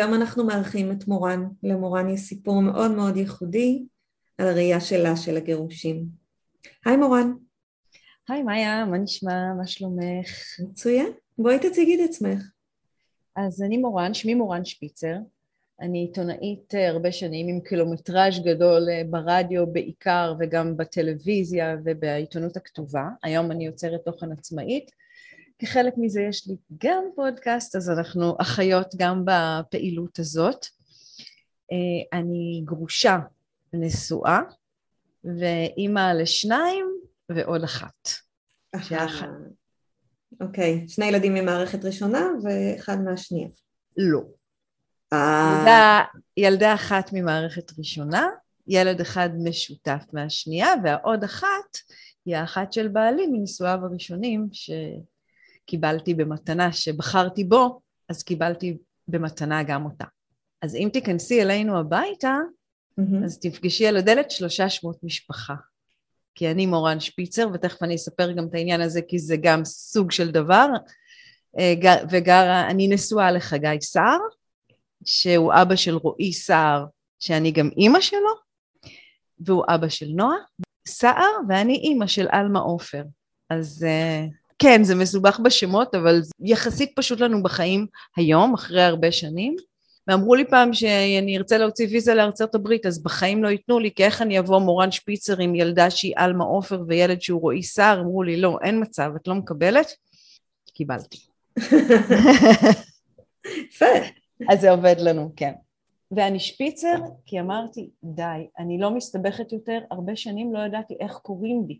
היום אנחנו מארחים את מורן. למורן יש סיפור מאוד מאוד ייחודי על הראייה שלה של הגירושים. היי מורן. היי מאיה, מה נשמע? מה שלומך? מצוין. בואי תציגי את עצמך. אז אני מורן, שמי מורן שפיצר. אני עיתונאית אה, הרבה שנים עם קילומטראז' גדול אה, ברדיו בעיקר וגם בטלוויזיה ובעיתונות הכתובה. היום אני יוצרת תוכן עצמאית. כחלק מזה יש לי גם פודקאסט, אז אנחנו אחיות גם בפעילות הזאת. אה, אני גרושה נשואה ואימא לשניים ועוד אחת. אוקיי, שני ילדים ממערכת ראשונה ואחד מהשנייה. לא. ילדה, ילדה אחת ממערכת ראשונה, ילד אחד משותף מהשנייה, והעוד אחת היא האחת של בעלי מנישואיו הראשונים שקיבלתי במתנה, שבחרתי בו, אז קיבלתי במתנה גם אותה. אז אם תיכנסי אלינו הביתה, mm-hmm. אז תפגשי על הדלת שלושה שמות משפחה. כי אני מורן שפיצר, ותכף אני אספר גם את העניין הזה, כי זה גם סוג של דבר. וגרה, אני נשואה לחגי סער, שהוא אבא של רועי סער, שאני גם אימא שלו, והוא אבא של נועה סער, ואני אימא של עלמה עופר. אז כן, זה מסובך בשמות, אבל יחסית פשוט לנו בחיים היום, אחרי הרבה שנים. ואמרו לי פעם שאני ארצה להוציא ויזה לארצות הברית, אז בחיים לא ייתנו לי, כי איך אני אבוא מורן שפיצר עם ילדה שהיא עלמה עופר וילד שהוא רועי סער? אמרו לי, לא, אין מצב, את לא מקבלת? קיבלתי. יפה. אז זה עובד לנו, כן. ואני שפיצר כי אמרתי, די, אני לא מסתבכת יותר, הרבה שנים לא ידעתי איך קוראים לי.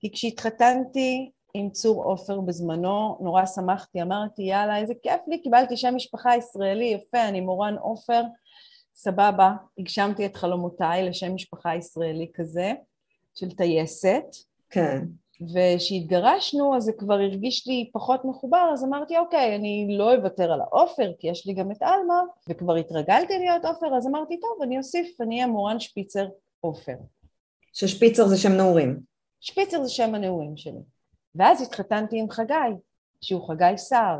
כי כשהתחתנתי עם צור עופר בזמנו, נורא שמחתי, אמרתי יאללה איזה כיף לי, קיבלתי שם משפחה ישראלי יפה, אני מורן עופר, סבבה, הגשמתי את חלומותיי לשם משפחה ישראלי כזה, של טייסת. כן. וכשהתגרשנו אז זה כבר הרגיש לי פחות מחובר, אז אמרתי אוקיי, אני לא אוותר על העופר, כי יש לי גם את עלמה, וכבר התרגלתי להיות עופר, אז אמרתי טוב, אני אוסיף, אני אהיה מורן שפיצר עופר. ששפיצר זה שם נעורים. שפיצר זה שם הנעורים שלי. ואז התחתנתי עם חגי, שהוא חגי סער.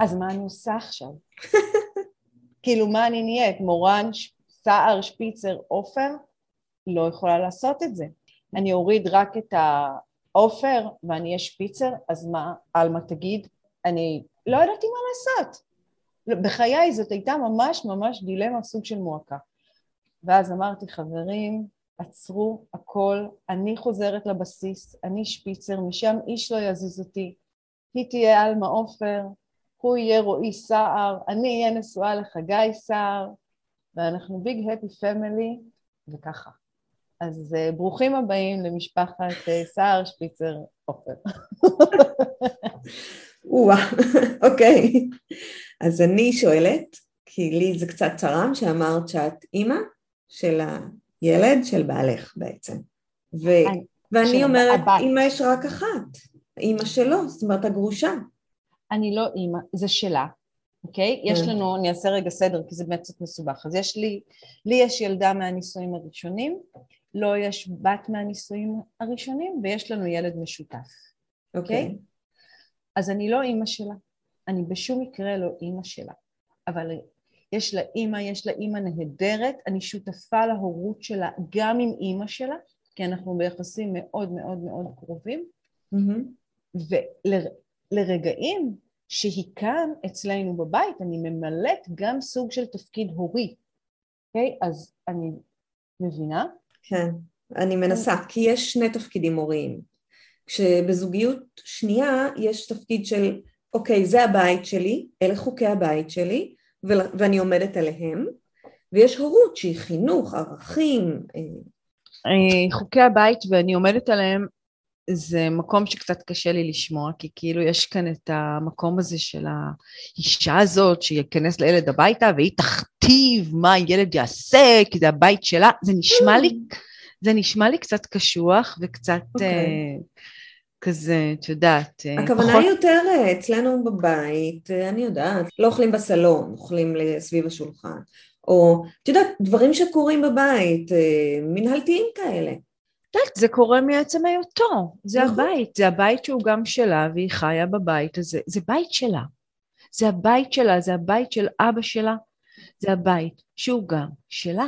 אז מה אני עושה עכשיו? כאילו, מה אני נהיית? מורן, סער, שפיצר, עופר? לא יכולה לעשות את זה. אני אוריד רק את העופר ואני אהיה שפיצר, אז מה, עלמה תגיד? אני לא ידעתי מה לעשות. בחיי זאת הייתה ממש ממש דילמה, סוג של מועקה. ואז אמרתי, חברים, עצרו הכל, אני חוזרת לבסיס, אני שפיצר, משם איש לא יזיז אותי, היא תהיה עלמה עופר, הוא יהיה רועי סער, אני אהיה נשואה לחגי סער, ואנחנו ביג הפי פמילי, וככה. אז uh, ברוכים הבאים למשפחת uh, סער שפיצר עופר. או-אה, אוקיי. אז אני שואלת, כי לי זה קצת צרם שאמרת שאת אימא של ה... ילד של בעלך בעצם. ו... ואני אומרת, אימא יש רק אחת, אימא שלו, זאת אומרת הגרושה. אני לא אימא, זה שלה, אוקיי? יש כן. לנו, אני אעשה רגע סדר כי זה באמת קצת מסובך. אז יש לי, לי יש ילדה מהנישואים הראשונים, לא יש בת מהנישואים הראשונים, ויש לנו ילד משותף, אוקיי? Okay? אז אני לא אימא שלה, אני בשום מקרה לא אימא שלה, אבל יש לה אימא, יש לה אימא נהדרת, אני שותפה להורות שלה גם עם אימא שלה, כי אנחנו ביחסים מאוד מאוד מאוד קרובים, mm-hmm. ולרגעים שהיא כאן אצלנו בבית, אני ממלאת גם סוג של תפקיד הורי, אוקיי? Okay? אז אני מבינה? כן, אני מנסה, כי יש שני תפקידים הוריים. כשבזוגיות שנייה יש תפקיד של, אוקיי, זה הבית שלי, אלה חוקי הבית שלי, ואני עומדת עליהם, ויש הורות שהיא חינוך, ערכים. אה, חוקי הבית ואני עומדת עליהם, זה מקום שקצת קשה לי לשמוע, כי כאילו יש כאן את המקום הזה של האישה הזאת שייכנס לילד הביתה והיא תכתיב מה הילד יעשה, כי זה הבית שלה, זה נשמע לי, זה נשמע לי קצת קשוח וקצת okay. אוקיי. uh, כזה, את יודעת, uh, הכוונה פחות... יותר uh, אצלנו בבית, uh, אני יודעת, לא אוכלים בסלון, אוכלים סביב השולחן, או את יודעת, דברים שקורים בבית, מנהלתיים כאלה. יודעת, זה קורה מעצם היותו, זה נכון. הבית, זה הבית שהוא גם שלה והיא חיה בבית הזה, זה בית שלה, זה הבית שלה, זה הבית של אבא שלה, זה הבית שהוא גם שלה.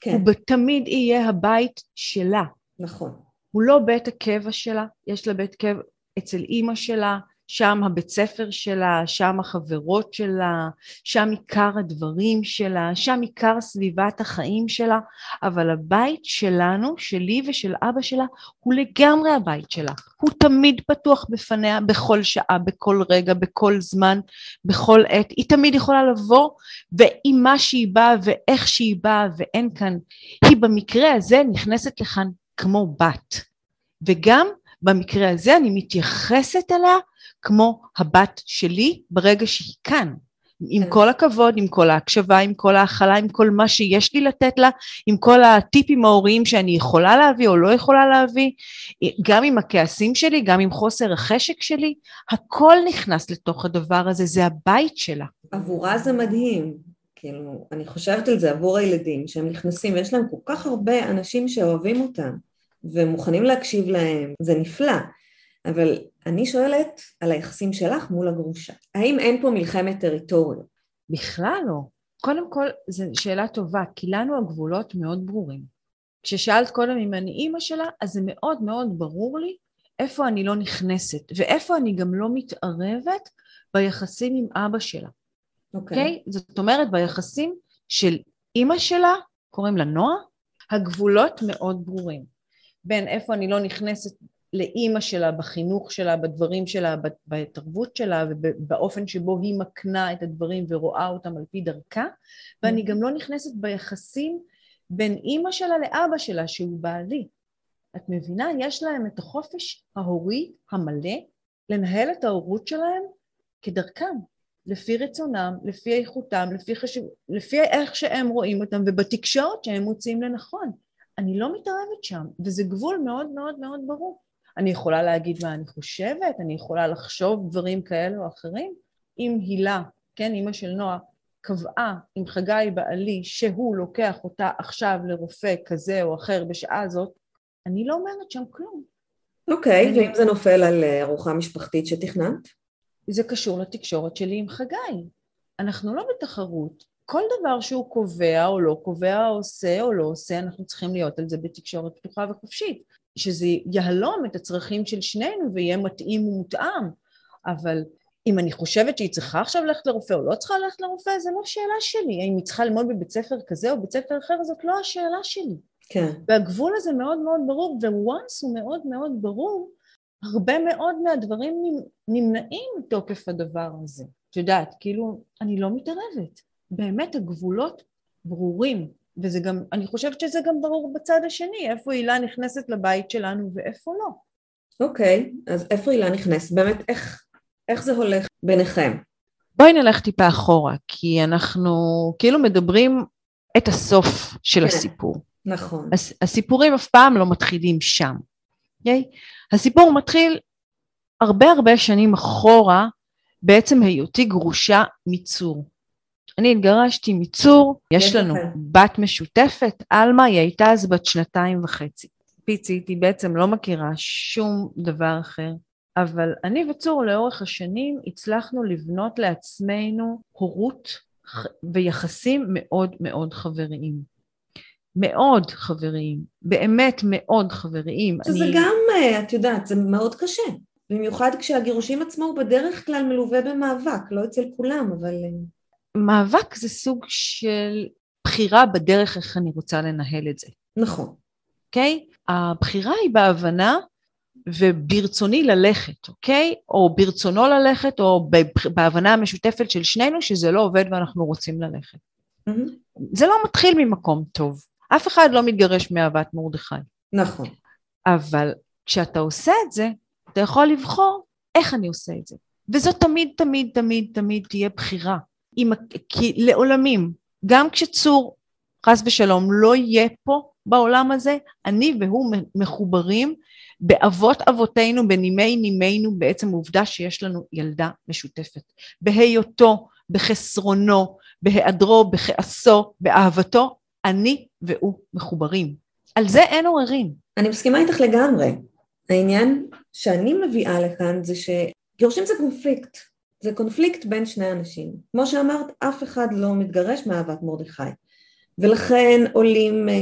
כן. הוא תמיד יהיה הבית שלה. נכון. הוא לא בית הקבע שלה, יש לה בית קבע אצל אימא שלה, שם הבית ספר שלה, שם החברות שלה, שם עיקר הדברים שלה, שם עיקר סביבת החיים שלה, אבל הבית שלנו, שלי ושל אבא שלה, הוא לגמרי הבית שלה. הוא תמיד פתוח בפניה בכל שעה, בכל רגע, בכל זמן, בכל עת. היא תמיד יכולה לבוא, ועם מה שהיא באה ואיך שהיא באה, ואין כאן. היא במקרה הזה נכנסת לכאן כמו בת. וגם במקרה הזה אני מתייחסת אליה כמו הבת שלי ברגע שהיא כאן. עם. כל הכבוד, עם כל ההקשבה, עם כל ההכלה, עם כל מה שיש לי לתת לה, עם כל הטיפים ההוריים שאני יכולה להביא או לא יכולה להביא, גם עם הכעסים שלי, גם עם חוסר החשק שלי, הכל נכנס לתוך הדבר הזה, זה הבית שלה. עבורה זה מדהים, כאילו, אני חושבת על זה עבור הילדים, שהם נכנסים ויש להם כל כך הרבה אנשים שאוהבים אותם ומוכנים להקשיב להם, זה נפלא. אבל אני שואלת על היחסים שלך מול הגרושה. האם אין פה מלחמת טריטוריות? בכלל לא. קודם כל, זו שאלה טובה, כי לנו הגבולות מאוד ברורים. כששאלת קודם אם אני אימא שלה, אז זה מאוד מאוד ברור לי איפה אני לא נכנסת, ואיפה אני גם לא מתערבת ביחסים עם אבא שלה. אוקיי. Okay. Okay? זאת אומרת, ביחסים של אימא שלה, קוראים לה נועה, הגבולות מאוד ברורים. בין איפה אני לא נכנסת לאימא שלה, בחינוך שלה, בדברים שלה, בתרבות שלה ובאופן שבו היא מקנה את הדברים ורואה אותם על פי דרכה, ואני גם לא נכנסת ביחסים בין אימא שלה לאבא שלה שהוא בעלי. את מבינה? יש להם את החופש ההורי המלא לנהל את ההורות שלהם כדרכם, לפי רצונם, לפי איכותם, לפי, חשב... לפי איך שהם רואים אותם ובתקשורת שהם מוצאים לנכון. אני לא מתערבת שם, וזה גבול מאוד מאוד מאוד ברור. אני יכולה להגיד מה אני חושבת, אני יכולה לחשוב דברים כאלה או אחרים. אם הילה, כן, אימא של נועה, קבעה עם חגי בעלי שהוא לוקח אותה עכשיו לרופא כזה או אחר בשעה הזאת, אני לא אומרת שם כלום. אוקיי, okay, ואם זה נופל על אה, ארוחה משפחתית שתכננת? זה קשור לתקשורת שלי עם חגי. אנחנו לא בתחרות. כל דבר שהוא קובע או לא קובע, עושה או לא עושה, אנחנו צריכים להיות על זה בתקשורת פתוחה וחופשית. שזה יהלום את הצרכים של שנינו ויהיה מתאים ומותאם, אבל אם אני חושבת שהיא צריכה עכשיו ללכת לרופא או לא צריכה ללכת לרופא, זה לא שאלה שלי. האם היא צריכה ללמוד בבית ספר כזה או בית ספר אחר, זאת לא השאלה שלי. כן. והגבול הזה מאוד מאוד ברור, ו-once הוא מאוד מאוד ברור, הרבה מאוד מהדברים נמנעים מתוקף הדבר הזה. את יודעת, כאילו, אני לא מתערבת. באמת הגבולות ברורים. וזה גם, אני חושבת שזה גם ברור בצד השני, איפה הילה נכנסת לבית שלנו ואיפה לא. אוקיי, okay, אז איפה הילה נכנסת? באמת, איך, איך זה הולך ביניכם? בואי נלך טיפה אחורה, כי אנחנו כאילו מדברים את הסוף של כן, הסיפור. נכון. הס, הסיפורים אף פעם לא מתחילים שם, אוקיי? Okay? הסיפור מתחיל הרבה הרבה שנים אחורה, בעצם היותי גרושה מצור. אני התגרשתי מצור, יש לנו בת משותפת, עלמה, היא הייתה אז בת שנתיים וחצי. פיצית, היא בעצם לא מכירה שום דבר אחר, אבל אני וצור לאורך השנים הצלחנו לבנות לעצמנו הורות ויחסים מאוד מאוד חבריים. מאוד חבריים, באמת מאוד חבריים. שזה אני... גם, אה, את יודעת, זה מאוד קשה. במיוחד כשהגירושים עצמו הוא בדרך כלל מלווה במאבק, לא אצל כולם, אבל... מאבק זה סוג של בחירה בדרך איך אני רוצה לנהל את זה. נכון. אוקיי? Okay? הבחירה היא בהבנה וברצוני ללכת, אוקיי? Okay? או ברצונו ללכת, או בהבנה המשותפת של שנינו שזה לא עובד ואנחנו רוצים ללכת. Mm-hmm. זה לא מתחיל ממקום טוב. אף אחד לא מתגרש מאהבת מרדכי. נכון. אבל כשאתה עושה את זה, אתה יכול לבחור איך אני עושה את זה. וזו תמיד, תמיד, תמיד, תמיד תהיה בחירה. עם, כי לעולמים, גם כשצור, חס ושלום, לא יהיה פה בעולם הזה, אני והוא מחוברים באבות אבותינו, בנימי נימינו, בעצם העובדה שיש לנו ילדה משותפת. בהיותו, בחסרונו, בהיעדרו, בכעסו, באהבתו, אני והוא מחוברים. על זה אין עוררין. אני מסכימה איתך לגמרי. העניין שאני מביאה לכאן זה שגירושים זה קונפליקט. זה קונפליקט בין שני אנשים. כמו שאמרת, אף אחד לא מתגרש מאהבת מרדכי. ולכן עולים אה,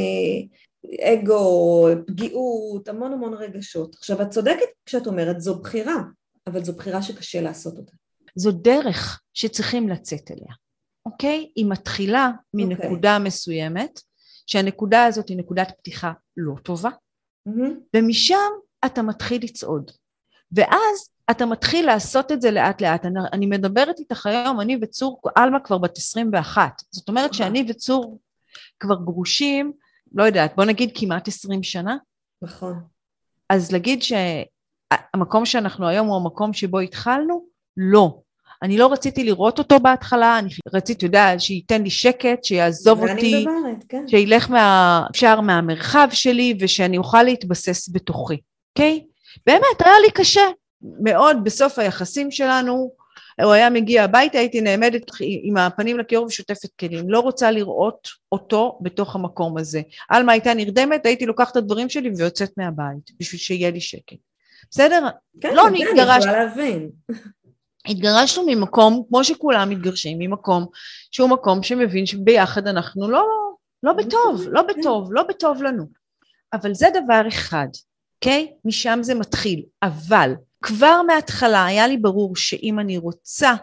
אגו, פגיעות, המון המון רגשות. עכשיו, את צודקת כשאת אומרת, זו בחירה, אבל זו בחירה שקשה לעשות אותה. זו דרך שצריכים לצאת אליה, אוקיי? היא מתחילה מנקודה אוקיי. מסוימת, שהנקודה הזאת היא נקודת פתיחה לא טובה, mm-hmm. ומשם אתה מתחיל לצעוד. ואז אתה מתחיל לעשות את זה לאט לאט. אני, אני מדברת איתך היום, אני וצור עלמה כבר בת 21. זאת אומרת שאני וצור כבר גרושים, לא יודעת, בוא נגיד כמעט 20 שנה. נכון. אז להגיד שהמקום שאנחנו היום הוא המקום שבו התחלנו? לא. אני לא רציתי לראות אותו בהתחלה, אני רציתי, אתה יודע, שייתן לי שקט, שיעזוב אותי, מדברת, כן. שילך מה, אפשר מהמרחב שלי ושאני אוכל להתבסס בתוכי, אוקיי? Okay? באמת, היה לי קשה מאוד בסוף היחסים שלנו, הוא היה מגיע הביתה, הייתי נעמדת עם הפנים לכיור ושותפת כלים. לא רוצה לראות אותו בתוך המקום הזה. עלמה הייתה נרדמת, הייתי לוקחת את הדברים שלי ויוצאת מהבית, בשביל שיהיה לי שקט. בסדר? כן, לא כן. אני יכולה להבין. התגרשנו ממקום, כמו שכולם מתגרשים, ממקום שהוא מקום שמבין שביחד אנחנו לא, לא בטוב, לא כן. בטוב, לא בטוב לנו. אבל זה דבר אחד, אוקיי? Okay? משם זה מתחיל. אבל כבר מההתחלה היה לי ברור שאם אני רוצה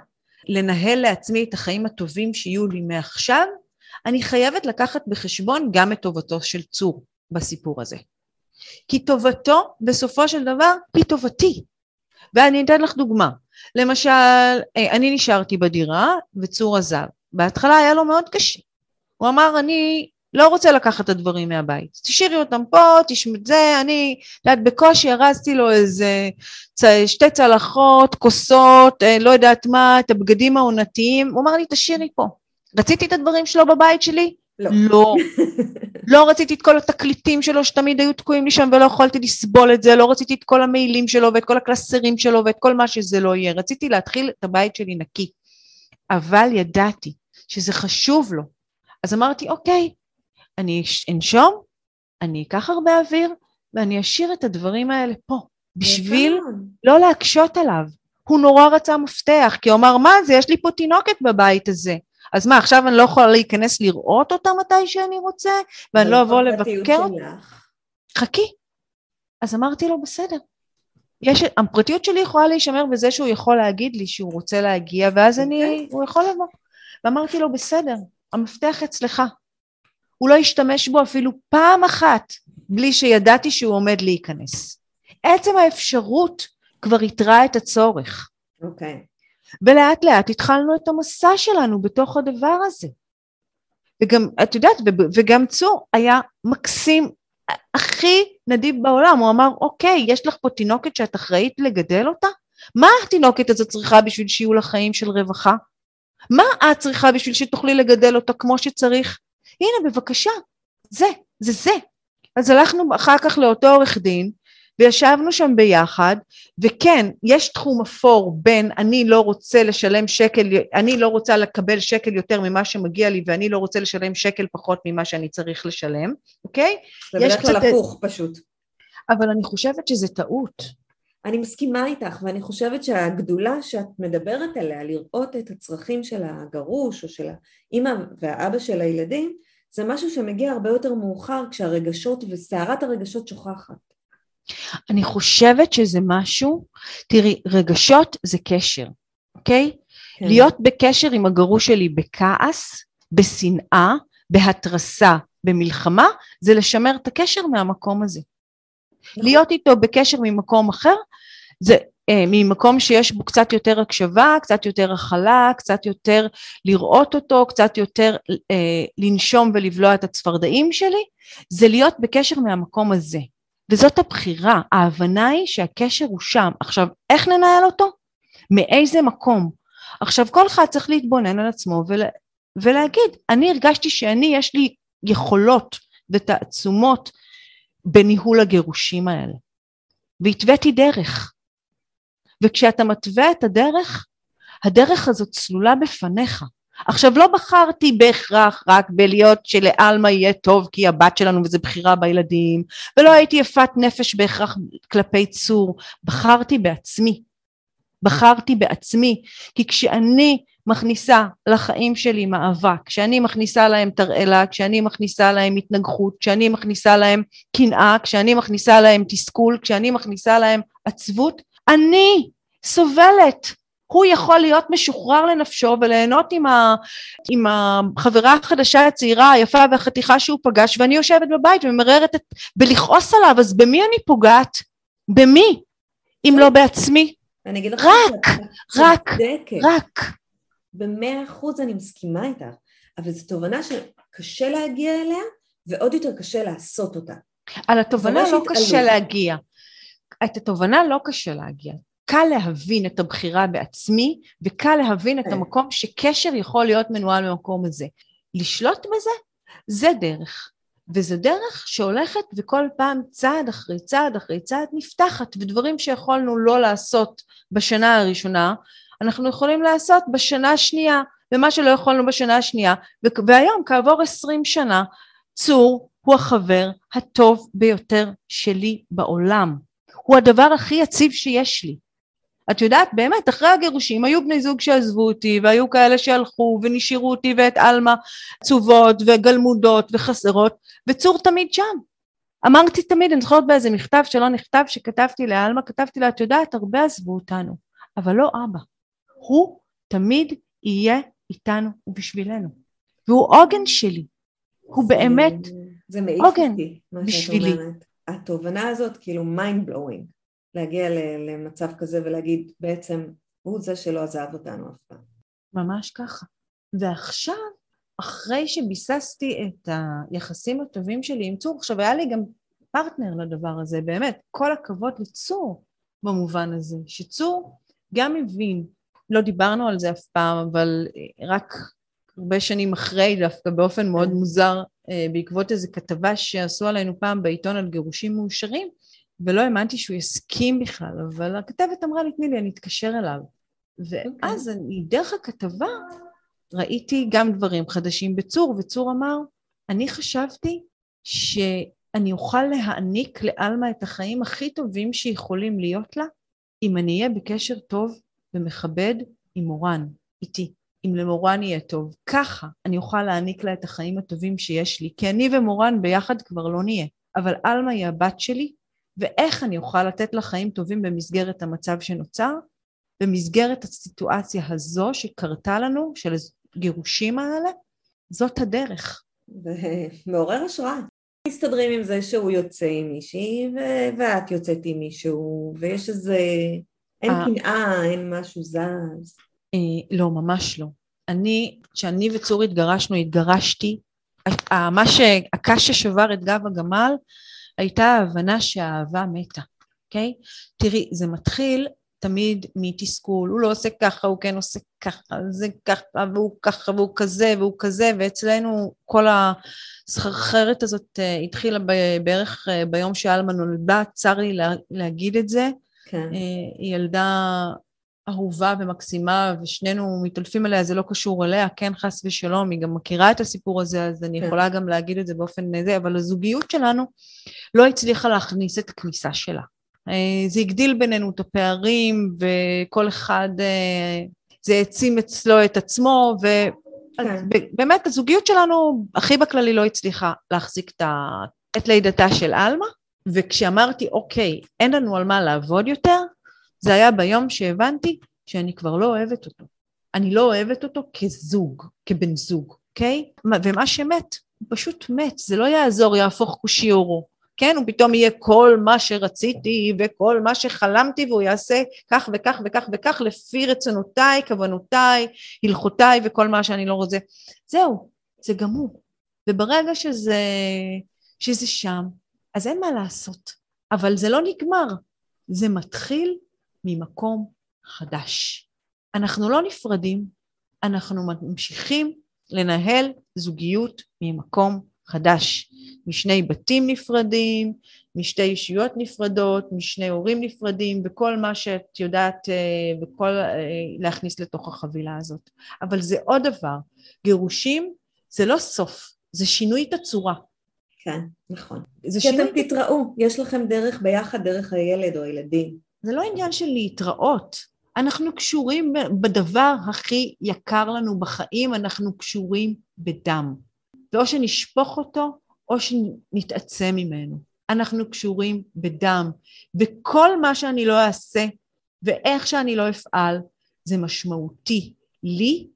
לנהל לעצמי את החיים הטובים שיהיו לי מעכשיו, אני חייבת לקחת בחשבון גם את טובתו של צור בסיפור הזה. כי טובתו בסופו של דבר היא טובתי. ואני אתן לך דוגמה. למשל, אה, אני נשארתי בדירה וצור עזב. בהתחלה היה לו מאוד קשה. הוא אמר, אני לא רוצה לקחת את הדברים מהבית. תשאירי אותם פה, תשמע את זה, אני, את יודעת, בקושי ארזתי לו איזה שתי צלחות, כוסות, אה, לא יודעת מה, את הבגדים העונתיים. הוא אמר לי, תשאירי פה. רציתי את הדברים שלו בבית שלי? לא. לא. לא רציתי את כל התקליטים שלו שתמיד היו תקועים לי שם ולא יכולתי לסבול את זה, לא רציתי את כל המעילים שלו ואת כל הקלסרים שלו ואת כל מה שזה לא יהיה. רציתי להתחיל את הבית שלי נקי. אבל ידעתי שזה חשוב לו. אז אמרתי, אוקיי, אני אנשום, אני אקח הרבה אוויר ואני אשאיר את הדברים האלה פה, בשביל לא להקשות עליו. הוא נורא רצה מפתח, כי הוא אמר, מה זה, יש לי פה תינוקת בבית הזה. אז מה, עכשיו אני לא יכולה להיכנס לראות אותה מתי שאני רוצה, ואני לא אבוא לבקר אותה? חכי. אז אמרתי לו, בסדר. יש, הפרטיות שלי יכולה להישמר בזה שהוא יכול להגיד לי שהוא רוצה להגיע, ואז אני, אוקיי. הוא יכול לבוא. ואמרתי לו, בסדר, המפתח אצלך. הוא לא השתמש בו אפילו פעם אחת בלי שידעתי שהוא עומד להיכנס. עצם האפשרות כבר יתרה את הצורך. אוקיי. Okay. ולאט לאט התחלנו את המסע שלנו בתוך הדבר הזה. וגם, את יודעת, וגם צור היה מקסים, הכי נדיב בעולם, הוא אמר, אוקיי, יש לך פה תינוקת שאת אחראית לגדל אותה? מה התינוקת הזאת צריכה בשביל שיהיו לה חיים של רווחה? מה את צריכה בשביל שתוכלי לגדל אותה כמו שצריך? הנה בבקשה, זה, זה זה. אז הלכנו אחר כך לאותו עורך דין, וישבנו שם ביחד, וכן, יש תחום אפור בין אני לא רוצה לשלם שקל, אני לא רוצה לקבל שקל יותר ממה שמגיע לי, ואני לא רוצה לשלם שקל פחות ממה שאני צריך לשלם, אוקיי? זה בדרך כלל הפוך פשוט. אבל אני חושבת שזה טעות. אני מסכימה איתך, ואני חושבת שהגדולה שאת מדברת עליה, לראות את הצרכים של הגרוש או של האימא והאבא של הילדים, זה משהו שמגיע הרבה יותר מאוחר כשהרגשות וסערת הרגשות שוכחת. אני חושבת שזה משהו, תראי, רגשות זה קשר, אוקיי? כן. להיות בקשר עם הגרוש שלי בכעס, בשנאה, בהתרסה, במלחמה, זה לשמר את הקשר מהמקום הזה. נכון. להיות איתו בקשר ממקום אחר, זה ממקום שיש בו קצת יותר הקשבה, קצת יותר הכלה, קצת יותר לראות אותו, קצת יותר אה, לנשום ולבלוע את הצפרדעים שלי, זה להיות בקשר מהמקום הזה. וזאת הבחירה, ההבנה היא שהקשר הוא שם. עכשיו, איך ננהל אותו? מאיזה מקום? עכשיו, כל אחד צריך להתבונן על עצמו ול, ולהגיד, אני הרגשתי שאני, יש לי יכולות ותעצומות בניהול הגירושים האלה, והתוויתי דרך. וכשאתה מתווה את הדרך, הדרך הזאת צלולה בפניך. עכשיו לא בחרתי בהכרח רק בלהיות שלעלמה יהיה טוב כי הבת שלנו וזה בחירה בילדים ולא הייתי יפת נפש בהכרח כלפי צור, בחרתי בעצמי. בחרתי בעצמי כי כשאני מכניסה לחיים שלי מאבק, כשאני מכניסה להם תרעלה, כשאני מכניסה להם התנגחות, כשאני מכניסה להם קנאה, כשאני מכניסה להם תסכול, כשאני מכניסה להם עצבות, אני סובלת. הוא יכול להיות משוחרר לנפשו וליהנות עם, ה, עם החברה החדשה הצעירה היפה והחתיכה שהוא פגש ואני יושבת בבית וממררת את, בלכעוס עליו אז במי אני פוגעת? במי? אם לא בעצמי? אני אגיד לך רק, רק, רק. במאה אחוז אני מסכימה איתך, אבל זו תובנה שקשה להגיע אליה ועוד יותר קשה לעשות אותה. על התובנה לא קשה להגיע. את התובנה לא קשה להגיע. קל להבין את הבחירה בעצמי וקל להבין את כן. המקום שקשר יכול להיות מנוהל במקום הזה. לשלוט בזה זה דרך. וזו דרך שהולכת וכל פעם צעד אחרי צעד אחרי צעד נפתחת ודברים שיכולנו לא לעשות בשנה הראשונה אנחנו יכולים לעשות בשנה השנייה ומה שלא יכולנו בשנה השנייה והיום כעבור עשרים שנה צור הוא החבר הטוב ביותר שלי בעולם הוא הדבר הכי יציב שיש לי את יודעת, באמת, אחרי הגירושים היו בני זוג שעזבו אותי, והיו כאלה שהלכו ונשארו אותי ואת עלמה עצובות וגלמודות וחסרות, וצור תמיד שם. אמרתי תמיד, אני זוכרת באיזה מכתב שלא נכתב, שכתבתי לעלמה, כתבתי לה, את יודעת, הרבה עזבו אותנו, אבל לא אבא. הוא תמיד יהיה איתנו ובשבילנו. והוא עוגן שלי. הוא זה, באמת זה עוגן בשבילי. התובנה הזאת כאילו mind blowing. להגיע למצב כזה ולהגיד בעצם הוא זה שלא עזב אותנו אף פעם. ממש ככה. ועכשיו, אחרי שביססתי את היחסים הטובים שלי עם צור, עכשיו היה לי גם פרטנר לדבר הזה, באמת, כל הכבוד לצור במובן הזה, שצור גם הבין, לא דיברנו על זה אף פעם, אבל רק הרבה שנים אחרי, דווקא באופן מאוד כן. מוזר, אה, בעקבות איזו כתבה שעשו עלינו פעם בעיתון על גירושים מאושרים, ולא האמנתי שהוא יסכים בכלל, אבל הכתבת אמרה לי, תני לי, אני אתקשר אליו. ואז okay. אני, דרך הכתבה, ראיתי גם דברים חדשים בצור, וצור אמר, אני חשבתי שאני אוכל להעניק לעלמה את החיים הכי טובים שיכולים להיות לה, אם אני אהיה בקשר טוב ומכבד עם מורן, איתי. אם למורן יהיה טוב. ככה אני אוכל להעניק לה את החיים הטובים שיש לי, כי אני ומורן ביחד כבר לא נהיה. אבל עלמה היא הבת שלי, ואיך אני אוכל לתת לה חיים טובים במסגרת המצב שנוצר, במסגרת הסיטואציה הזו שקרתה לנו, של הגירושים האלה, זאת הדרך. ומעורר השראה. מסתדרים עם זה שהוא יוצא עם מישהי ו- ואת יוצאת עם מישהו ויש איזה, אין אה. קנאה, אין משהו זז. אה, לא, ממש לא. אני, כשאני וצור התגרשנו, התגרשתי, מה שהקש ששבר את גב הגמל הייתה ההבנה שהאהבה מתה, אוקיי? Okay? תראי, זה מתחיל תמיד מתסכול, הוא לא עושה ככה, הוא כן עושה ככה, זה ככה, והוא ככה, והוא כזה, והוא כזה, ואצלנו כל הסחרחרת הזאת uh, התחילה בערך uh, ביום שאלמה נולדה, צר לי לה, להגיד את זה. כן. Uh, היא ילדה אהובה ומקסימה, ושנינו מתעלפים עליה, זה לא קשור אליה, כן, חס ושלום, היא גם מכירה את הסיפור הזה, אז אני כן. יכולה גם להגיד את זה באופן זה, אבל הזוגיות שלנו לא הצליחה להכניס את הכניסה שלה. אה, זה הגדיל בינינו את הפערים, וכל אחד, אה, זה העצים אצלו את עצמו, ובאמת כן. הזוגיות שלנו, הכי בכללי לא הצליחה להחזיק את, ה... את לידתה של עלמה, וכשאמרתי, אוקיי, אין לנו על מה לעבוד יותר, זה היה ביום שהבנתי שאני כבר לא אוהבת אותו. אני לא אוהבת אותו כזוג, כבן זוג, אוקיי? ומה שמת, הוא פשוט מת, זה לא יעזור, יהפוך קושיורו. כן, הוא פתאום יהיה כל מה שרציתי וכל מה שחלמתי והוא יעשה כך וכך וכך וכך לפי רצונותיי, כוונותיי, הלכותיי וכל מה שאני לא רוצה. זהו, זה גמור. וברגע שזה, שזה שם, אז אין מה לעשות. אבל זה לא נגמר, זה מתחיל ממקום חדש. אנחנו לא נפרדים, אנחנו ממשיכים לנהל זוגיות ממקום חדש, משני בתים נפרדים, משתי אישיות נפרדות, משני הורים נפרדים, וכל מה שאת יודעת, אה, וכל, אה, להכניס לתוך החבילה הזאת. אבל זה עוד דבר, גירושים זה לא סוף, זה שינוי תצורה. כן, נכון. זה כי שינוי... אתם תתראו, יש לכם דרך ביחד, דרך הילד או הילדים. זה לא עניין של להתראות, אנחנו קשורים בדבר הכי יקר לנו בחיים, אנחנו קשורים בדם. ואו שנשפוך אותו, או שנתעצם ממנו. אנחנו קשורים בדם, וכל מה שאני לא אעשה, ואיך שאני לא אפעל, זה משמעותי לי.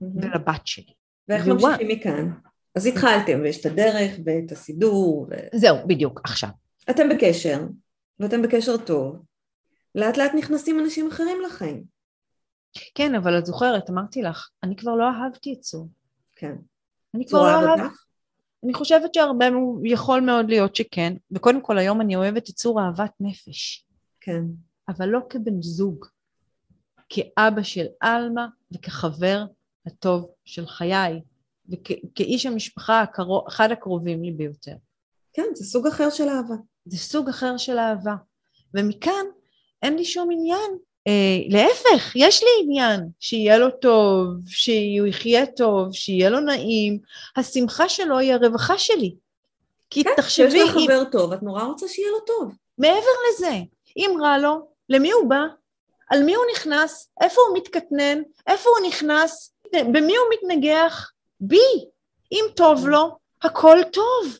ולבת שלי. ואיך ממשיכים מכאן? אז התחלתם, ויש את הדרך ואת הסידור. ו... זהו, בדיוק, עכשיו. אתם בקשר, ואתם בקשר טוב. לאט לאט נכנסים אנשים אחרים לחיים. כן, אבל את זוכרת, אמרתי לך, אני כבר לא אהבתי את צור. כן. אני כבר לא אהבתי. אני חושבת שהרבה יכול מאוד להיות שכן, וקודם כל היום אני אוהבת את צור אהבת נפש. כן. אבל לא כבן זוג, כאבא של עלמה וכחבר הטוב של חיי, וכאיש המשפחה הקרוב, אחד הקרובים לי ביותר. כן, זה סוג אחר של אהבה. זה סוג אחר של אהבה. ומכאן אין לי שום עניין. אה, להפך, יש לי עניין שיהיה לו טוב, שהוא יחיה טוב, שיהיה לו נעים. השמחה שלו היא הרווחה שלי. כי כן, תחשבי... יש לך חבר אם... טוב, את נורא רוצה שיהיה לו טוב. מעבר לזה, אם רע לו, למי הוא בא? על מי הוא נכנס? איפה הוא מתקטנן? איפה הוא נכנס? במי הוא מתנגח? בי. אם טוב לו, הכל טוב.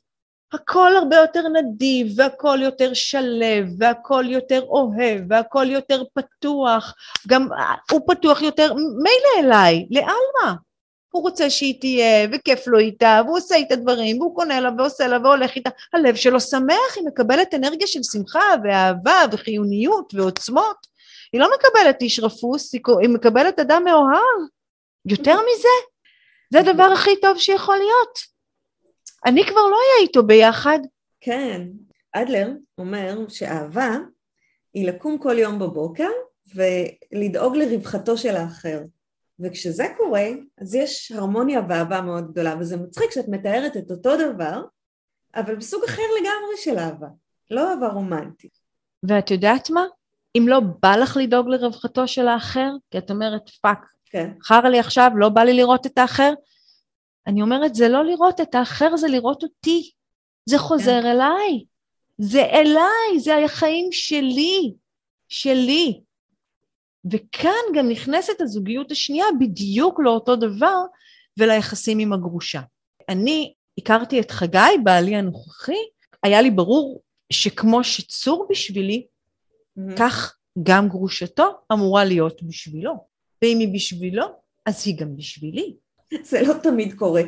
הכל הרבה יותר נדיב, והכל יותר שלב, והכל יותר אוהב, והכל יותר פתוח. גם הוא פתוח יותר, מילא אליי, לעלמה. הוא רוצה שהיא תהיה, וכיף לו איתה, והוא עושה איתה דברים, והוא קונה לה ועושה לה והולך איתה. הלב שלו שמח, היא מקבלת אנרגיה של שמחה ואהבה וחיוניות ועוצמות. היא לא מקבלת איש רפוס, היא מקבלת אדם מאוהב. יותר מזה, זה הדבר הכי טוב שיכול להיות. אני כבר לא אהיה איתו ביחד. כן, אדלר אומר שאהבה היא לקום כל יום בבוקר ולדאוג לרווחתו של האחר. וכשזה קורה, אז יש הרמוניה ואהבה מאוד גדולה, וזה מצחיק שאת מתארת את אותו דבר, אבל בסוג אחר לגמרי של אהבה, לא אהבה רומנטית. ואת יודעת מה? אם לא בא לך לדאוג לרווחתו של האחר, כי את אומרת, fuck, כן. חרא לי עכשיו, לא בא לי לראות את האחר, אני אומרת, זה לא לראות את האחר, זה לראות אותי. זה חוזר כן. אליי. זה אליי, זה החיים שלי, שלי. וכאן גם נכנסת הזוגיות השנייה בדיוק לאותו דבר וליחסים עם הגרושה. אני הכרתי את חגי, בעלי הנוכחי, היה לי ברור שכמו שצור בשבילי, mm-hmm. כך גם גרושתו אמורה להיות בשבילו. ואם היא בשבילו, אז היא גם בשבילי. זה לא תמיד קורה.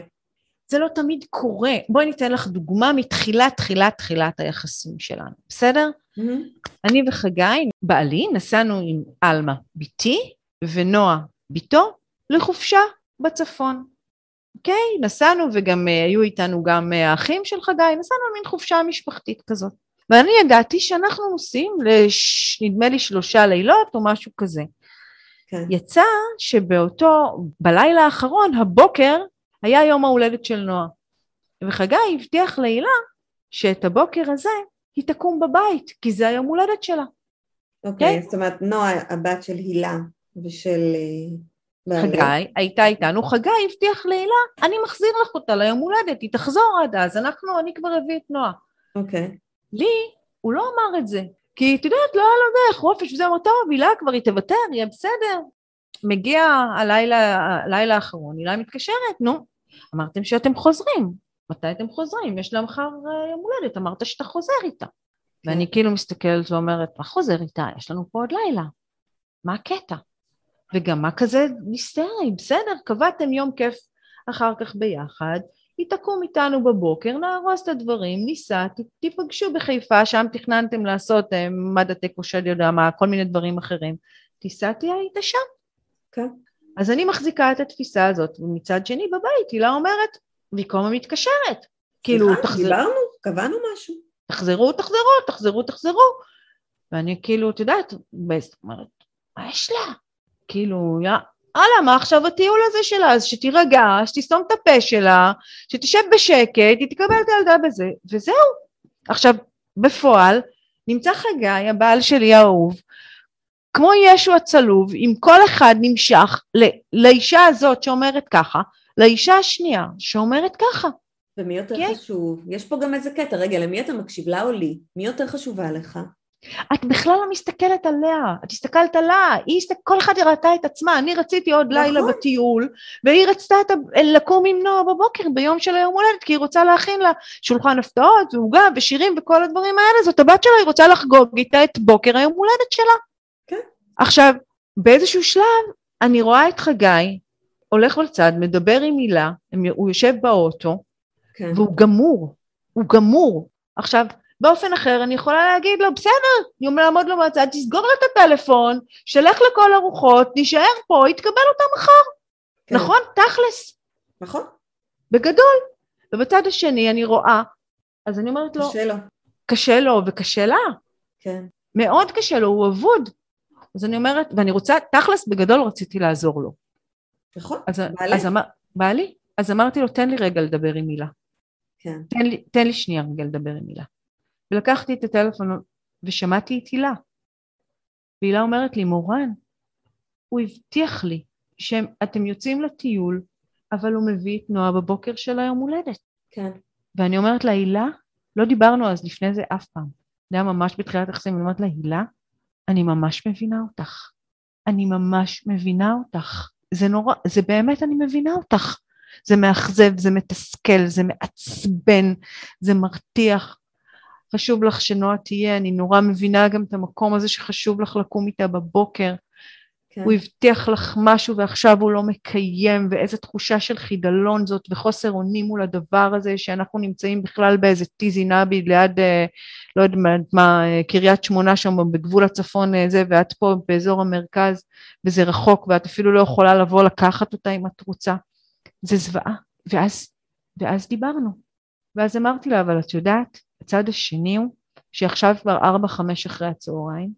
זה לא תמיד קורה. בואי ניתן לך דוגמה מתחילת תחילת תחילת היחסים שלנו, בסדר? Mm-hmm. אני וחגי, בעלי, נסענו עם עלמה בתי ונועה בתו לחופשה בצפון. אוקיי? Okay, נסענו וגם uh, היו איתנו גם uh, האחים של חגי, נסענו מין חופשה משפחתית כזאת. ואני ידעתי שאנחנו נוסעים לש... נדמה לי שלושה לילות או משהו כזה. כן. יצא שבאותו, בלילה האחרון, הבוקר, היה יום ההולדת של נועה. וחגי הבטיח להילה שאת הבוקר הזה היא תקום בבית, כי זה היום הולדת שלה. אוקיי, okay, כן? זאת אומרת, נועה, הבת של הילה ושל... אה, חגי הייתה איתנו, חגי הבטיח להילה, אני מחזיר לך אותה ליום הולדת, היא תחזור עד אז, אנחנו, אני כבר אביא את נועה. אוקיי. Okay. לי, הוא לא אמר את זה, כי את יודעת, לא היה לו דרך, חופש וזה, אמר, טוב, הילה כבר היא תוותר, יהיה בסדר. מגיע הלילה, הלילה האחרון, הילה מתקשרת, נו, אמרתם שאתם חוזרים, מתי אתם חוזרים? יש לה מחר אה, יום הולדת, אמרת שאתה חוזר איתה. כן. ואני כאילו מסתכלת ואומרת, מה חוזר איתה? יש לנו פה עוד לילה. מה הקטע? וגם מה כזה נסתרי? בסדר, קבעתם יום כיף אחר כך ביחד, היא תקום איתנו בבוקר, נהרוס את הדברים, ניסע, תיפגשו בחיפה, שם תכננתם לעשות אה, מד התיקו של יודע מה, כל מיני דברים אחרים. תיסע תהיה איתה שם. כן. אז אני מחזיקה את התפיסה הזאת, ומצד שני בבית הילה אומרת, הזמן מתקשרת. כאילו, תחזיר... דיברנו, קבענו משהו. תחזרו, תחזרו, תחזרו, תחזרו. ואני כאילו, את יודעת, אומרת, מה יש לה? כאילו, יא, הלאה, מה עכשיו הטיול הזה שלה? אז שתירגע, שתסתום את הפה שלה, שתשב בשקט, היא תקבל את הילדה בזה, וזהו. עכשיו, בפועל, נמצא חגי, הבעל שלי האהוב, כמו ישו הצלוב, אם כל אחד נמשך לאישה הזאת שאומרת ככה, לאישה השנייה שאומרת ככה. ומי יותר כן. חשוב? יש פה גם איזה קטע, רגע, למי אתה מקשיב, לה או לי? מי יותר חשובה לך? את בכלל לא מסתכלת עליה, את הסתכלת עליה, היא הסתכל, כל אחד ראתה את עצמה, אני רציתי עוד נכון. לילה בטיול, והיא רצתה את, לקום עם נועה בבוקר ביום של היום הולדת, כי היא רוצה להכין לה שולחן הפתעות ועוגה ושירים וכל הדברים האלה, זאת הבת שלה, היא רוצה לחגוג איתה את בוקר היום הולדת שלה. כן. עכשיו, באיזשהו שלב אני רואה את חגי, הולך לצד, מדבר עם הילה, הוא יושב באוטו, כן. והוא גמור, הוא גמור. עכשיו, באופן אחר אני יכולה להגיד לו, בסדר, יום לעמוד לו מהצד, תסגור לו את הטלפון, שלך לכל הרוחות, נשאר פה, יתקבל אותה מחר. כן. נכון? תכלס. נכון. בגדול. ובצד השני אני רואה, אז אני אומרת לו, קשה לו. קשה לו וקשה לה. כן. מאוד קשה לו, הוא אבוד. אז אני אומרת, ואני רוצה, תכלס בגדול רציתי לעזור לו. נכון, אז, בעלי. אז אמר, בעלי. אז אמרתי לו, תן לי רגע לדבר עם מילה. כן. תן לי, תן לי שנייה רגע לדבר עם מילה. ולקחתי את הטלפון ושמעתי את הילה. והילה אומרת לי, מורן, הוא הבטיח לי שאתם יוצאים לטיול, אבל הוא מביא את נועה בבוקר של היום הולדת. כן. ואני אומרת לה, הילה, לא דיברנו אז לפני זה אף פעם. זה היה ממש בתחילת היחסים, אני אומרת לה, הילה, אני ממש מבינה אותך. אני ממש מבינה אותך. זה נורא, זה באמת אני מבינה אותך. זה מאכזב, זה מתסכל, זה מעצבן, זה מרתיח. חשוב לך שנועה תהיה, אני נורא מבינה גם את המקום הזה שחשוב לך לקום איתה בבוקר. כן. הוא הבטיח לך משהו ועכשיו הוא לא מקיים, ואיזה תחושה של חידלון זאת, וחוסר אונים מול הדבר הזה, שאנחנו נמצאים בכלל באיזה טיזי נבי ליד, אה, לא יודעת מה, אה, קריית שמונה שם בגבול הצפון אה, זה, ואת פה באזור המרכז, וזה רחוק, ואת אפילו לא יכולה לבוא לקחת אותה אם את רוצה. זה זוועה. ואז, ואז דיברנו. ואז אמרתי לה, אבל את יודעת, הצד השני הוא שעכשיו כבר ארבע חמש אחרי הצהריים,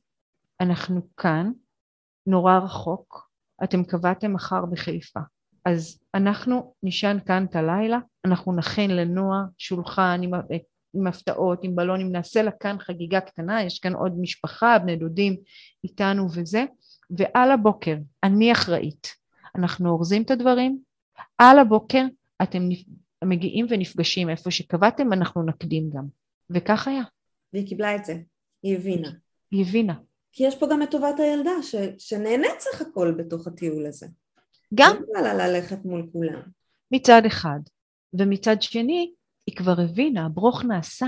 אנחנו כאן, נורא רחוק, אתם קבעתם מחר בחיפה. אז אנחנו נשען כאן את הלילה, אנחנו נכין לנועה שולחן עם, עם הפתעות, עם בלונים, נעשה לה כאן חגיגה קטנה, יש כאן עוד משפחה, בני דודים איתנו וזה, ועל הבוקר, אני אחראית, אנחנו אורזים את הדברים, על הבוקר אתם מגיעים ונפגשים איפה שקבעתם, אנחנו נקדים גם. וכך היה. והיא קיבלה את זה, היא הבינה. היא הבינה. כי יש פה גם את טובת הילדה, ש, שנהנית סך הכל בתוך הטיול הזה. גם. לא לה ללכת מול כולם. מצד אחד. ומצד שני, היא כבר הבינה, הברוך נעשה.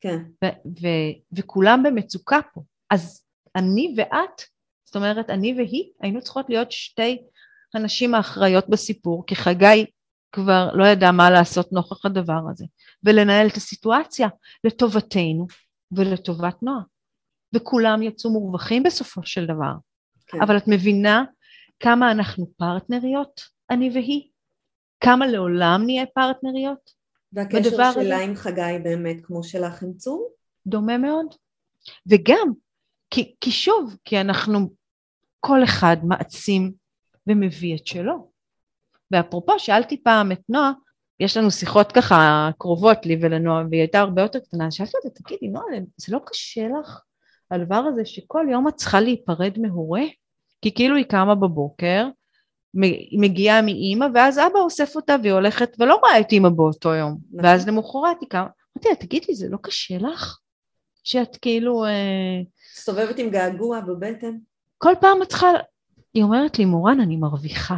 כן. ו- ו- וכולם במצוקה פה. אז אני ואת, זאת אומרת, אני והיא, היינו צריכות להיות שתי הנשים האחראיות בסיפור, כי חגי כבר לא ידע מה לעשות נוכח הדבר הזה, ולנהל את הסיטואציה לטובתנו ולטובת נועה. וכולם יצאו מורווחים בסופו של דבר. כן. אבל את מבינה כמה אנחנו פרטנריות, אני והיא? כמה לעולם נהיה פרטנריות? והקשר שלה? עם חגי באמת כמו שלך עם צור? דומה מאוד. וגם, כי, כי שוב, כי אנחנו, כל אחד מעצים ומביא את שלו. ואפרופו, שאלתי פעם את נועה, יש לנו שיחות ככה קרובות לי ולנועה, והיא הייתה הרבה יותר קטנה, שאלתי אותה, תגידי, נועה, זה לא קשה לך הדבר הזה שכל יום את צריכה להיפרד מהורה? כי כאילו היא קמה בבוקר, מגיעה מאימא, ואז אבא אוסף אותה והיא הולכת ולא רואה את אימא באותו יום. נכון. ואז למחרת היא קמה, אמרתי לה, תגידי, זה לא קשה לך? שאת כאילו... אה... מסתובבת עם געגוע בבטן? כל פעם את צריכה... היא אומרת לי, מורן, אני מרוויחה.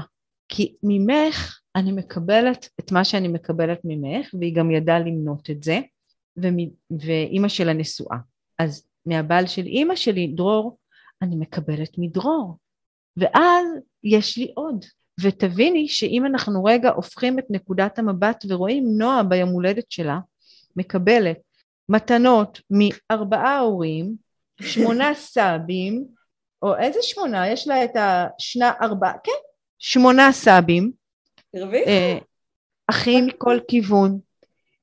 כי ממך אני מקבלת את מה שאני מקבלת ממך, והיא גם ידעה למנות את זה, ואימא שלה נשואה. אז מהבעל של אימא שלי, דרור, אני מקבלת מדרור. ואז יש לי עוד. ותביני שאם אנחנו רגע הופכים את נקודת המבט ורואים נועה ביום הולדת שלה, מקבלת מתנות מארבעה הורים, שמונה סבים, או איזה שמונה? יש לה את השנה ארבעה, כן, שמונה סבים. הרוויחה? אה, אחים מכל כיוון.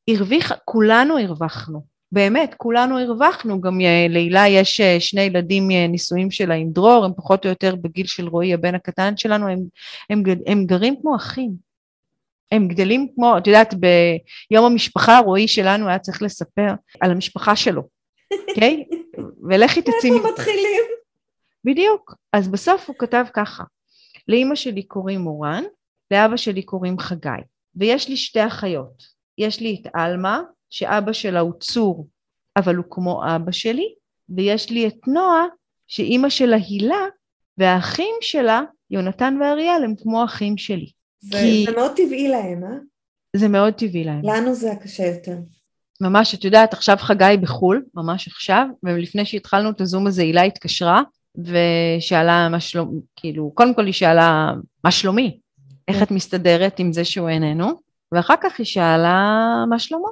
הרוויחה, כולנו הרווחנו. באמת, כולנו הרווחנו, גם לילה יש אה, שני ילדים אה, נישואים שלה עם דרור, הם פחות או יותר בגיל של רועי, הבן הקטן שלנו, הם, הם, הם גרים כמו אחים. הם גדלים כמו, את יודעת, ביום המשפחה רועי שלנו היה צריך לספר על המשפחה שלו, אוקיי? ולכי תצאי... איפה מתחילים? בדיוק. אז בסוף הוא כתב ככה, לאימא שלי קוראים מורן, לאבא שלי קוראים חגי, ויש לי שתי אחיות. יש לי את עלמה, שאבא שלה הוא צור, אבל הוא כמו אבא שלי, ויש לי את נועה, שאימא שלה הילה, והאחים שלה, יונתן ואריאל, הם כמו אחים שלי. זה, כי... זה מאוד טבעי להם, אה? זה מאוד טבעי להם. לנו זה הקשה יותר. ממש, את יודעת, עכשיו חגי בחו"ל, ממש עכשיו, ולפני שהתחלנו את הזום הזה, הילה התקשרה, ושאלה מה שלום, כאילו, קודם כל היא שאלה, מה שלומי? איך כן. את מסתדרת עם זה שהוא איננו? ואחר כך היא שאלה, מה שלמה?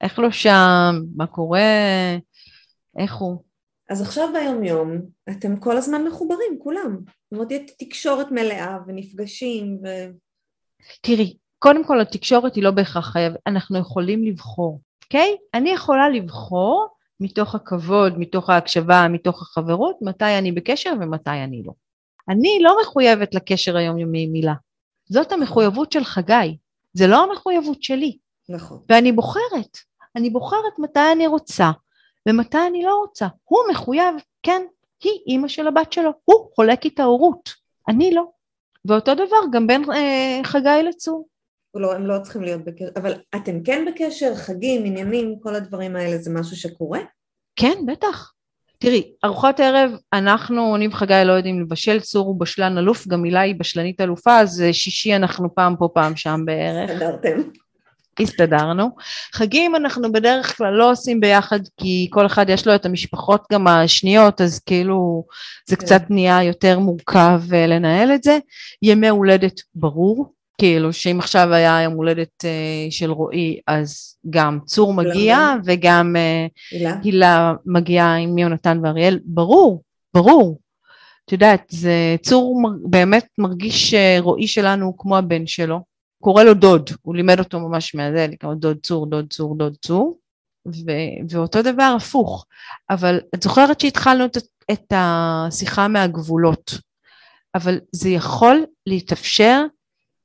איך לא שם? מה קורה? איך הוא? אז עכשיו ביום יום אתם כל הזמן מחוברים, כולם. זאת אומרת, יש תקשורת מלאה ונפגשים ו... תראי, קודם כל התקשורת היא לא בהכרח חייבת, אנחנו יכולים לבחור, אוקיי? Okay? אני יכולה לבחור מתוך הכבוד, מתוך ההקשבה, מתוך החברות, מתי אני בקשר ומתי אני לא. אני לא מחויבת לקשר היומיומי עם מילה. זאת המחויבות של חגי, זה לא המחויבות שלי. נכון. ואני בוחרת, אני בוחרת מתי אני רוצה ומתי אני לא רוצה. הוא מחויב, כן, היא אימא של הבת שלו, הוא חולק איתה הורות, אני לא. ואותו דבר גם בין אה, חגי לצור. לא, הם לא צריכים להיות בקשר, אבל אתם כן בקשר, חגים, עניינים, כל הדברים האלה, זה משהו שקורה? כן, בטח. תראי, ארוחת ערב, אנחנו, אני וחגי לא יודעים לבשל, צור הוא בשלן אלוף, גם הילה היא בשלנית אלופה, אז שישי אנחנו פעם פה, פעם שם בערך. הסתדרתם. הסתדרנו. חגים אנחנו בדרך כלל לא עושים ביחד, כי כל אחד יש לו את המשפחות גם השניות, אז כאילו זה כן. קצת נהיה יותר מורכב אה, לנהל את זה. ימי הולדת, ברור. כאילו שאם עכשיו היה יום הולדת uh, של רועי אז גם צור מגיע וגם uh, הילה. הילה מגיעה עם יונתן ואריאל, ברור, ברור. את יודעת, זה צור באמת מרגיש שרועי שלנו כמו הבן שלו, קורא לו דוד, הוא לימד אותו ממש מהזה, לקרוא דוד צור, דוד צור, דוד צור, ו- ואותו דבר הפוך. אבל את זוכרת שהתחלנו את, את השיחה מהגבולות, אבל זה יכול להתאפשר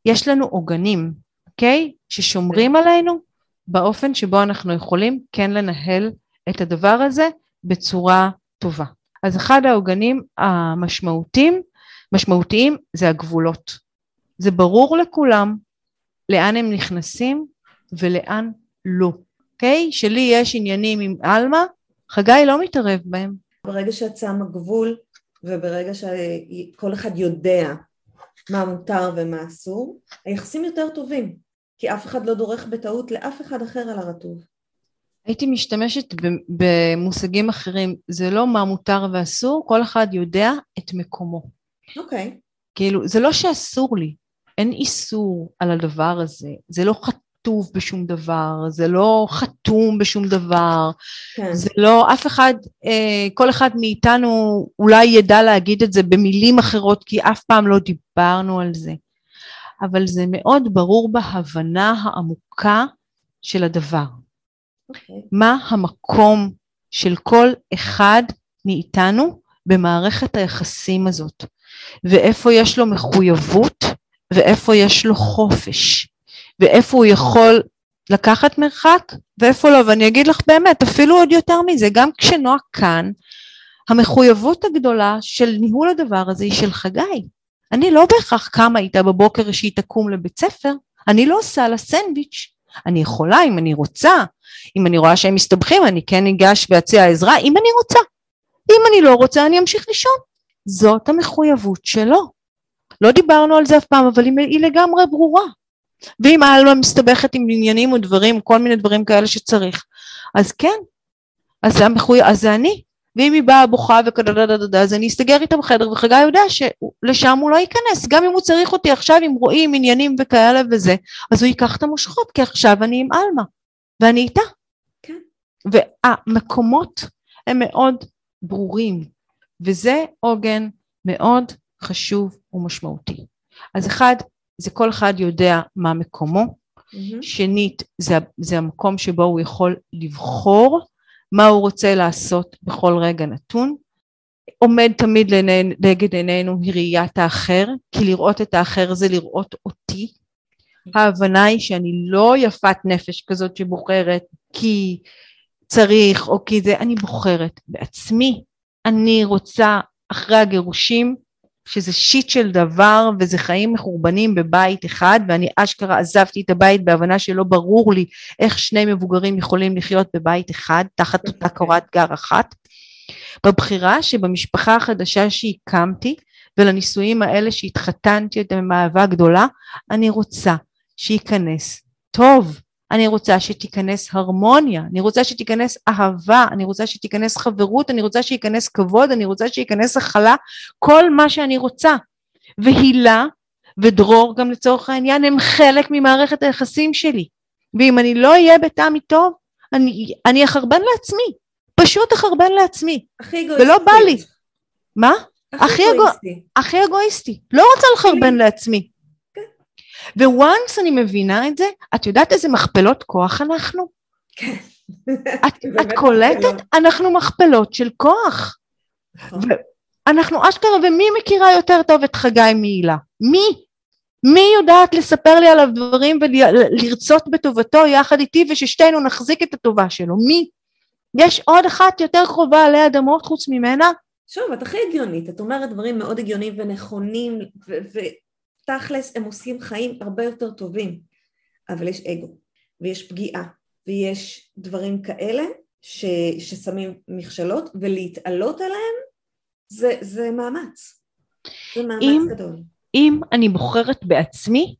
יש לנו עוגנים, אוקיי? ששומרים עלינו באופן שבו אנחנו יכולים כן לנהל את הדבר הזה בצורה טובה. אז אחד העוגנים המשמעותיים, משמעותיים זה הגבולות. זה ברור לכולם לאן הם נכנסים ולאן לא, אוקיי? שלי יש עניינים עם עלמה, חגי לא מתערב בהם. ברגע שאת שמה גבול וברגע שכל אחד יודע מה מותר ומה אסור, היחסים יותר טובים, כי אף אחד לא דורך בטעות לאף אחד אחר על הרטוב. הייתי משתמשת במושגים אחרים, זה לא מה מותר ואסור, כל אחד יודע את מקומו. אוקיי. Okay. כאילו, זה לא שאסור לי, אין איסור על הדבר הזה, זה לא חת... כתוב בשום דבר, זה לא חתום בשום דבר, כן. זה לא, אף אחד, אה, כל אחד מאיתנו אולי ידע להגיד את זה במילים אחרות, כי אף פעם לא דיברנו על זה. אבל זה מאוד ברור בהבנה העמוקה של הדבר. Okay. אוקיי. מה המקום של כל אחד מאיתנו במערכת היחסים הזאת, ואיפה יש לו מחויבות ואיפה יש לו חופש. ואיפה הוא יכול לקחת מרחק ואיפה לא, ואני אגיד לך באמת, אפילו עוד יותר מזה, גם כשנועה כאן, המחויבות הגדולה של ניהול הדבר הזה היא של חגי. אני לא בהכרח קמה איתה בבוקר שהיא תקום לבית ספר, אני לא עושה לה סנדוויץ'. אני יכולה אם אני רוצה, אם אני רואה שהם מסתבכים אני כן אגש ואציע עזרה, אם אני רוצה. אם אני לא רוצה אני אמשיך לישון. זאת המחויבות שלו. לא דיברנו על זה אף פעם, אבל היא לגמרי ברורה. ואם עלמה מסתבכת עם עניינים או דברים, כל מיני דברים כאלה שצריך, אז כן, אז זה המחוי... אז זה אני. ואם היא באה בוכה וכדדדדדה, אז אני אסתגר איתה בחדר, וחגי יודע שלשם הוא לא ייכנס, גם אם הוא צריך אותי עכשיו עם רואים עניינים וכאלה וזה, אז הוא ייקח את המושכות, כי עכשיו אני עם עלמה, ואני איתה. כן. והמקומות הם מאוד ברורים, וזה עוגן מאוד חשוב ומשמעותי. אז אחד, זה כל אחד יודע מה מקומו. Mm-hmm. שנית, זה, זה המקום שבו הוא יכול לבחור מה הוא רוצה לעשות בכל רגע נתון. עומד תמיד נגד עינינו היא ראיית האחר, כי לראות את האחר זה לראות אותי. ההבנה היא שאני לא יפת נפש כזאת שבוחרת כי צריך או כי זה, אני בוחרת בעצמי. אני רוצה אחרי הגירושים שזה שיט של דבר וזה חיים מחורבנים בבית אחד ואני אשכרה עזבתי את הבית בהבנה שלא ברור לי איך שני מבוגרים יכולים לחיות בבית אחד תחת אותה קורת גר אחת. בבחירה שבמשפחה החדשה שהקמתי ולנישואים האלה שהתחתנתי אותם אהבה גדולה אני רוצה שייכנס טוב אני רוצה שתיכנס הרמוניה, אני רוצה שתיכנס אהבה, אני רוצה שתיכנס חברות, אני רוצה שייכנס כבוד, אני רוצה שייכנס הכלה, כל מה שאני רוצה. והילה ודרור גם לצורך העניין הם חלק ממערכת היחסים שלי. ואם אני לא אהיה בטעם טוב, אני, אני אחרבן לעצמי, פשוט אחרבן לעצמי. הכי אגואיסטי. ולא בא לי. מה? הכי אגואיסטי. הכי אגואיסטי. לא רוצה לחרבן לעצמי. וואנס אני מבינה את זה, את יודעת איזה מכפלות כוח אנחנו? כן. את, את קולטת? אנחנו מכפלות של כוח. נכון. אנחנו אשכרה, ומי מכירה יותר טוב את חגי מהילה? מי? מי יודעת לספר לי עליו דברים ולרצות בטובתו יחד איתי וששתינו נחזיק את הטובה שלו? מי? יש עוד אחת יותר קרובה עלי אדמות חוץ ממנה? שוב, את הכי הגיונית, את אומרת דברים מאוד הגיוניים ונכונים תכלס הם עושים חיים הרבה יותר טובים, אבל יש אגו, ויש פגיעה, ויש דברים כאלה ש, ששמים מכשלות, ולהתעלות עליהם זה, זה מאמץ, זה מאמץ אם, גדול. אם אני בוחרת בעצמי,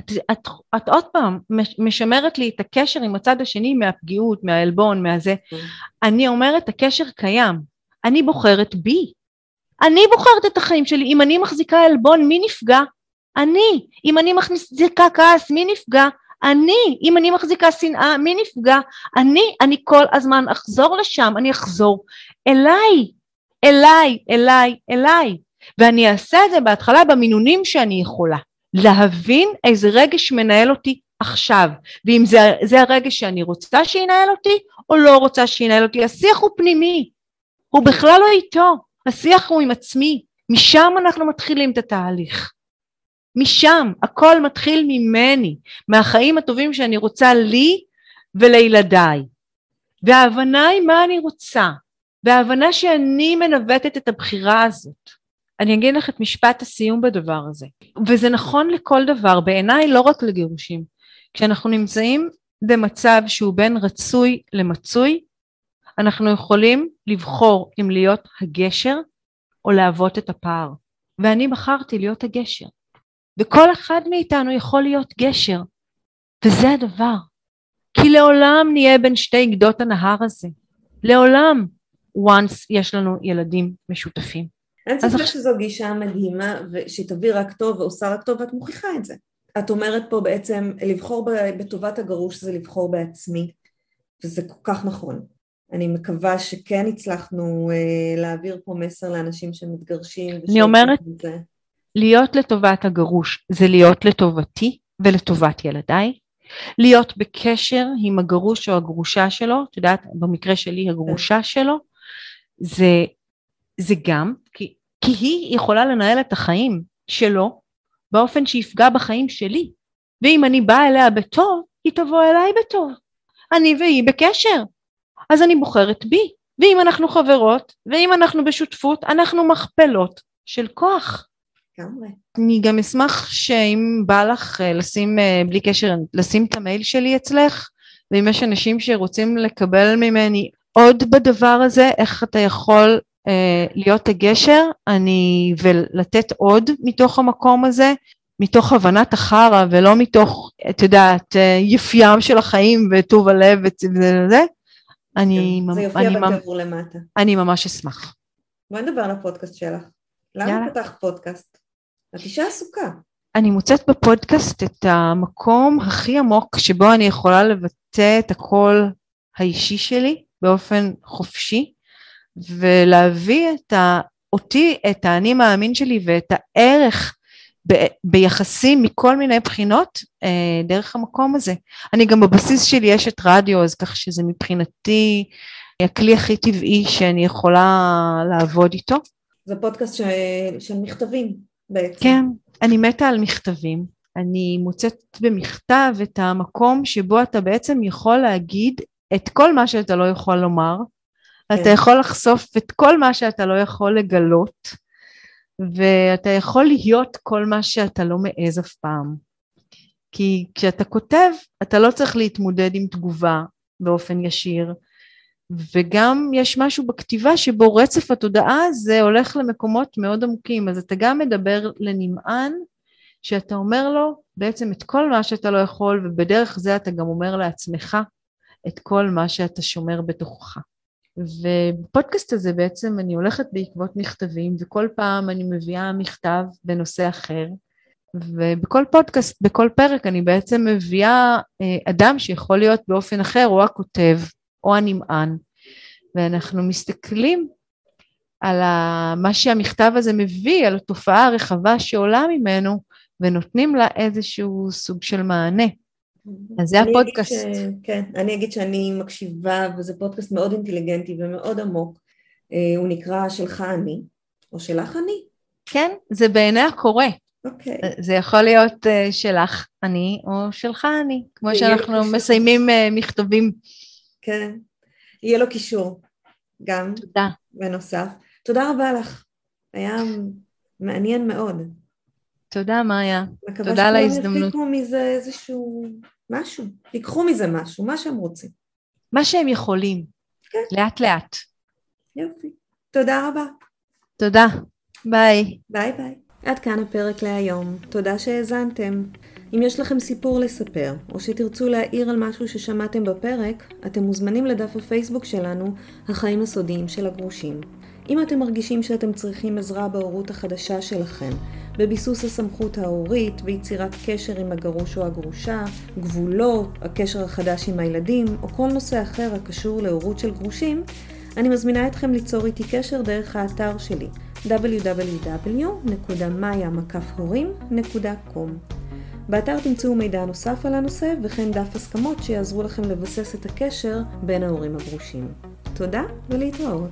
את, את, את עוד פעם משמרת לי את הקשר עם הצד השני מהפגיעות, מהעלבון, מהזה. Mm. אני אומרת הקשר קיים, אני בוחרת בי. אני בוחרת את החיים שלי, אם אני מחזיקה עלבון מי נפגע? אני. אם אני מחזיקה כעס, מי נפגע? אני. אם אני מחזיקה שנאה, מי נפגע? אני. אני כל הזמן אחזור לשם, אני אחזור אליי, אליי, אליי, אליי. ואני אעשה את זה בהתחלה במינונים שאני יכולה. להבין איזה רגש מנהל אותי עכשיו, ואם זה, זה הרגש שאני רוצה שינהל אותי, או לא רוצה שינהל אותי. השיח הוא פנימי, הוא בכלל לא איתו, השיח הוא עם עצמי, משם אנחנו מתחילים את התהליך. משם, הכל מתחיל ממני, מהחיים הטובים שאני רוצה לי ולילדיי. וההבנה היא מה אני רוצה, וההבנה שאני מנווטת את הבחירה הזאת. אני אגיד לך את משפט הסיום בדבר הזה, וזה נכון לכל דבר, בעיניי לא רק לגירושים. כשאנחנו נמצאים במצב שהוא בין רצוי למצוי, אנחנו יכולים לבחור אם להיות הגשר או להוות את הפער. ואני בחרתי להיות הגשר. וכל אחד מאיתנו יכול להיות גשר, וזה הדבר. כי לעולם נהיה בין שתי גדות הנהר הזה. לעולם, once יש לנו ילדים משותפים. אין ספק שזו גישה מדהימה ושתביא רק טוב ועושה רק טוב ואת מוכיחה את זה. את אומרת פה בעצם לבחור בטובת הגרוש זה לבחור בעצמי וזה כל כך נכון. אני מקווה שכן הצלחנו אה, להעביר פה מסר לאנשים שמתגרשים. אני אומרת, זה. להיות לטובת הגרוש זה להיות לטובתי ולטובת ילדיי, להיות בקשר עם הגרוש או הגרושה שלו, את יודעת, במקרה שלי הגרושה שלו, זה, זה גם, כי, כי היא יכולה לנהל את החיים שלו באופן שיפגע בחיים שלי, ואם אני באה אליה בטוב, היא תבוא אליי בטוב. אני והיא בקשר, אז אני בוחרת בי, ואם אנחנו חברות, ואם אנחנו בשותפות, אנחנו מכפלות של כוח. לגמרי. אני גם אשמח שאם בא לך אה, לשים, אה, בלי קשר, לשים את המייל שלי אצלך, ואם יש אנשים שרוצים לקבל ממני עוד בדבר הזה, איך אתה יכול אה, להיות הגשר, אני, ולתת עוד מתוך המקום הזה, מתוך הבנת החרא ולא מתוך, את יודעת, אה, יפיים של החיים וטוב הלב וזה, אני, זה יופיע אני, בתיאור למטה. אני ממש אשמח. בואי נדבר על הפודקאסט שלך. למה פתחת פודקאסט? את אישה עסוקה. אני מוצאת בפודקאסט את המקום הכי עמוק שבו אני יכולה לבטא את הקול האישי שלי באופן חופשי ולהביא את ה, אותי, את האני מאמין שלי ואת הערך ב, ביחסים מכל מיני בחינות אה, דרך המקום הזה. אני גם בבסיס שלי אשת רדיו אז כך שזה מבחינתי הכלי הכי טבעי שאני יכולה לעבוד איתו. זה פודקאסט ש... של מכתבים בעצם. כן, אני מתה על מכתבים. אני מוצאת במכתב את המקום שבו אתה בעצם יכול להגיד את כל מה שאתה לא יכול לומר, כן. אתה יכול לחשוף את כל מה שאתה לא יכול לגלות, ואתה יכול להיות כל מה שאתה לא מעז אף פעם. כי כשאתה כותב, אתה לא צריך להתמודד עם תגובה באופן ישיר, וגם יש משהו בכתיבה שבו רצף התודעה הזה הולך למקומות מאוד עמוקים, אז אתה גם מדבר לנמען, שאתה אומר לו בעצם את כל מה שאתה לא יכול, ובדרך זה אתה גם אומר לעצמך את כל מה שאתה שומר בתוכך. ובפודקאסט הזה בעצם אני הולכת בעקבות מכתבים, וכל פעם אני מביאה מכתב בנושא אחר, ובכל פודקאסט, בכל פרק אני בעצם מביאה אה, אדם שיכול להיות באופן אחר, או הכותב, או הנמען, ואנחנו מסתכלים על מה שהמכתב הזה מביא, על התופעה הרחבה שעולה ממנו, ונותנים לה איזשהו סוג של מענה. אז זה הפודקאסט. ש... כן, אני אגיד שאני מקשיבה, וזה פודקאסט מאוד אינטליגנטי ומאוד עמוק. אה, הוא נקרא שלך אני, או שלך אני. כן, זה בעיני הקורא. אוקיי. Okay. זה יכול להיות uh, שלך אני, או שלך אני, כמו שאנחנו מסיימים מכתבים. כן, יהיה לו קישור גם. תודה. בנוסף. תודה רבה לך, היה מעניין מאוד. תודה מאיה, תודה על ההזדמנות. מקווה שכולם יפיקו מזה איזשהו משהו, ייקחו מזה משהו, מה שהם רוצים. מה שהם יכולים, כן. לאט לאט. יופי, תודה רבה. תודה, ביי. ביי ביי. עד כאן הפרק להיום, תודה שהאזנתם. אם יש לכם סיפור לספר, או שתרצו להעיר על משהו ששמעתם בפרק, אתם מוזמנים לדף הפייסבוק שלנו, החיים הסודיים של הגרושים. אם אתם מרגישים שאתם צריכים עזרה בהורות החדשה שלכם, בביסוס הסמכות ההורית, ביצירת קשר עם הגרוש או הגרושה, גבולות, הקשר החדש עם הילדים, או כל נושא אחר הקשור להורות של גרושים, אני מזמינה אתכם ליצור איתי קשר דרך האתר שלי www.maya.com באתר תמצאו מידע נוסף על הנושא וכן דף הסכמות שיעזרו לכם לבסס את הקשר בין ההורים הגרושים. תודה ולהתראות.